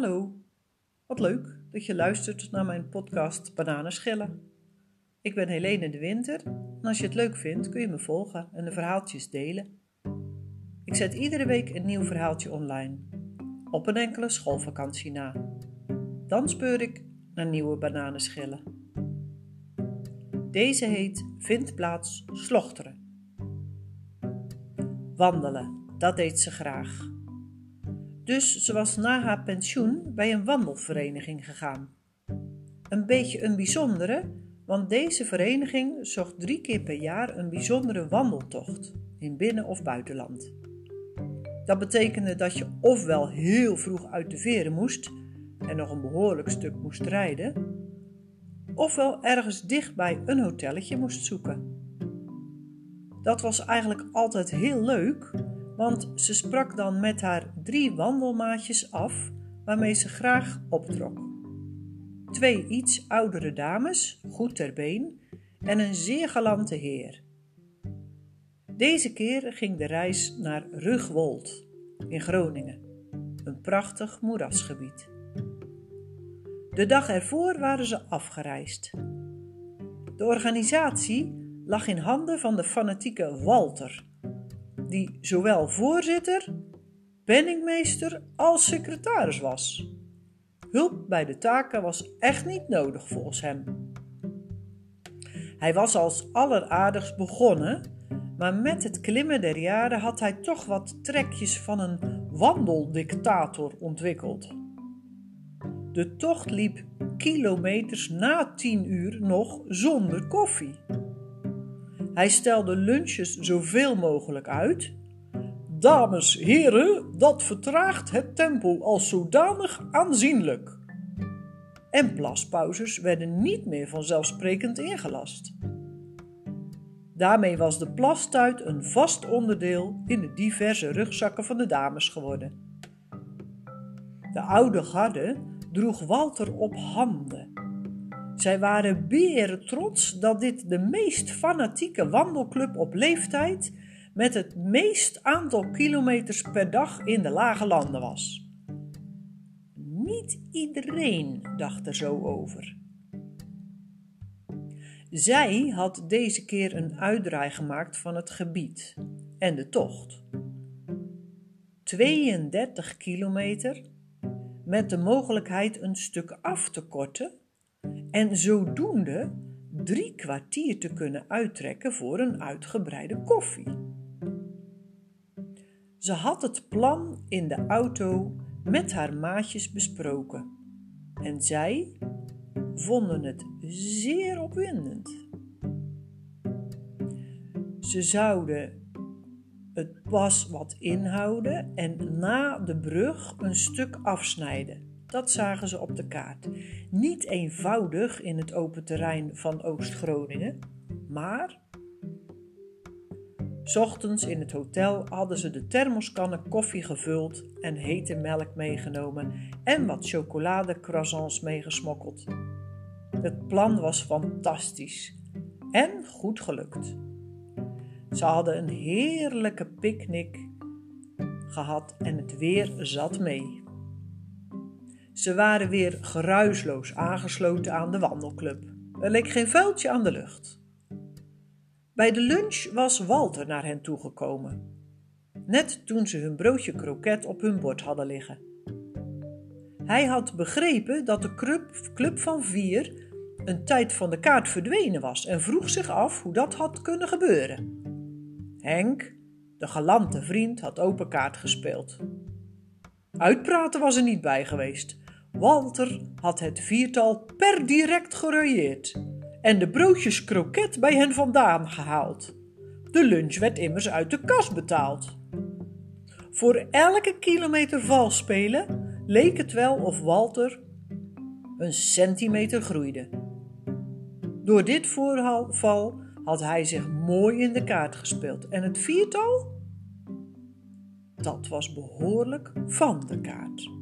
Hallo, wat leuk dat je luistert naar mijn podcast Bananenschillen. Ik ben Helene de Winter en als je het leuk vindt kun je me volgen en de verhaaltjes delen. Ik zet iedere week een nieuw verhaaltje online, op een enkele schoolvakantie na. Dan speur ik naar nieuwe bananenschillen. Deze heet Vind plaats slochteren. Wandelen, dat deed ze graag. Dus ze was na haar pensioen bij een wandelvereniging gegaan. Een beetje een bijzondere, want deze vereniging zocht drie keer per jaar een bijzondere wandeltocht in binnen- of buitenland. Dat betekende dat je ofwel heel vroeg uit de veren moest en nog een behoorlijk stuk moest rijden, ofwel ergens dichtbij een hotelletje moest zoeken. Dat was eigenlijk altijd heel leuk, want ze sprak dan met haar drie wandelmaatjes af waarmee ze graag optrok. Twee iets oudere dames, goed ter been, en een zeer galante heer. Deze keer ging de reis naar Rugwold in Groningen, een prachtig moerasgebied. De dag ervoor waren ze afgereisd. De organisatie lag in handen van de fanatieke Walter, die zowel voorzitter, penningmeester als secretaris was. Hulp bij de taken was echt niet nodig volgens hem. Hij was als alleraardigst begonnen, maar met het klimmen der jaren had hij toch wat trekjes van een wandeldictator ontwikkeld. De tocht liep kilometers na tien uur nog zonder koffie. Hij stelde lunches zoveel mogelijk uit. Dames, heren, dat vertraagt het tempo als zodanig aanzienlijk. En plaspauzes werden niet meer vanzelfsprekend ingelast. Daarmee was de plastuit een vast onderdeel in de diverse rugzakken van de dames geworden. De oude garde droeg Walter op handen. Zij waren beren trots dat dit de meest fanatieke wandelclub op leeftijd met het meest aantal kilometers per dag in de lage landen was. Niet iedereen dacht er zo over. Zij had deze keer een uitdraai gemaakt van het gebied en de tocht. 32 kilometer met de mogelijkheid een stuk af te korten en zodoende drie kwartier te kunnen uittrekken voor een uitgebreide koffie. Ze had het plan in de auto met haar maatjes besproken en zij vonden het zeer opwindend. Ze zouden het pas wat inhouden en na de brug een stuk afsnijden. Dat zagen ze op de kaart. Niet eenvoudig in het open terrein van Oost-Groningen, maar. Ochtends in het hotel hadden ze de thermoskannen koffie gevuld en hete melk meegenomen en wat chocoladecroissants meegesmokkeld. Het plan was fantastisch en goed gelukt. Ze hadden een heerlijke picknick gehad en het weer zat mee. Ze waren weer geruisloos aangesloten aan de wandelclub. Er leek geen vuiltje aan de lucht. Bij de lunch was Walter naar hen toegekomen. Net toen ze hun broodje kroket op hun bord hadden liggen. Hij had begrepen dat de club, van vier een tijd van de kaart verdwenen was en vroeg zich af hoe dat had kunnen gebeuren. Henk, de galante vriend, had open kaart gespeeld. Uitpraten was er niet bij geweest. Walter had het viertal per direct gerooieerd en de broodjes kroket bij hen vandaan gehaald. De lunch werd immers uit de kas betaald. Voor elke kilometer vals spelen leek het wel of Walter een centimeter groeide. Door dit voorval had hij zich mooi in de kaart gespeeld en het viertal? Dat was behoorlijk van de kaart.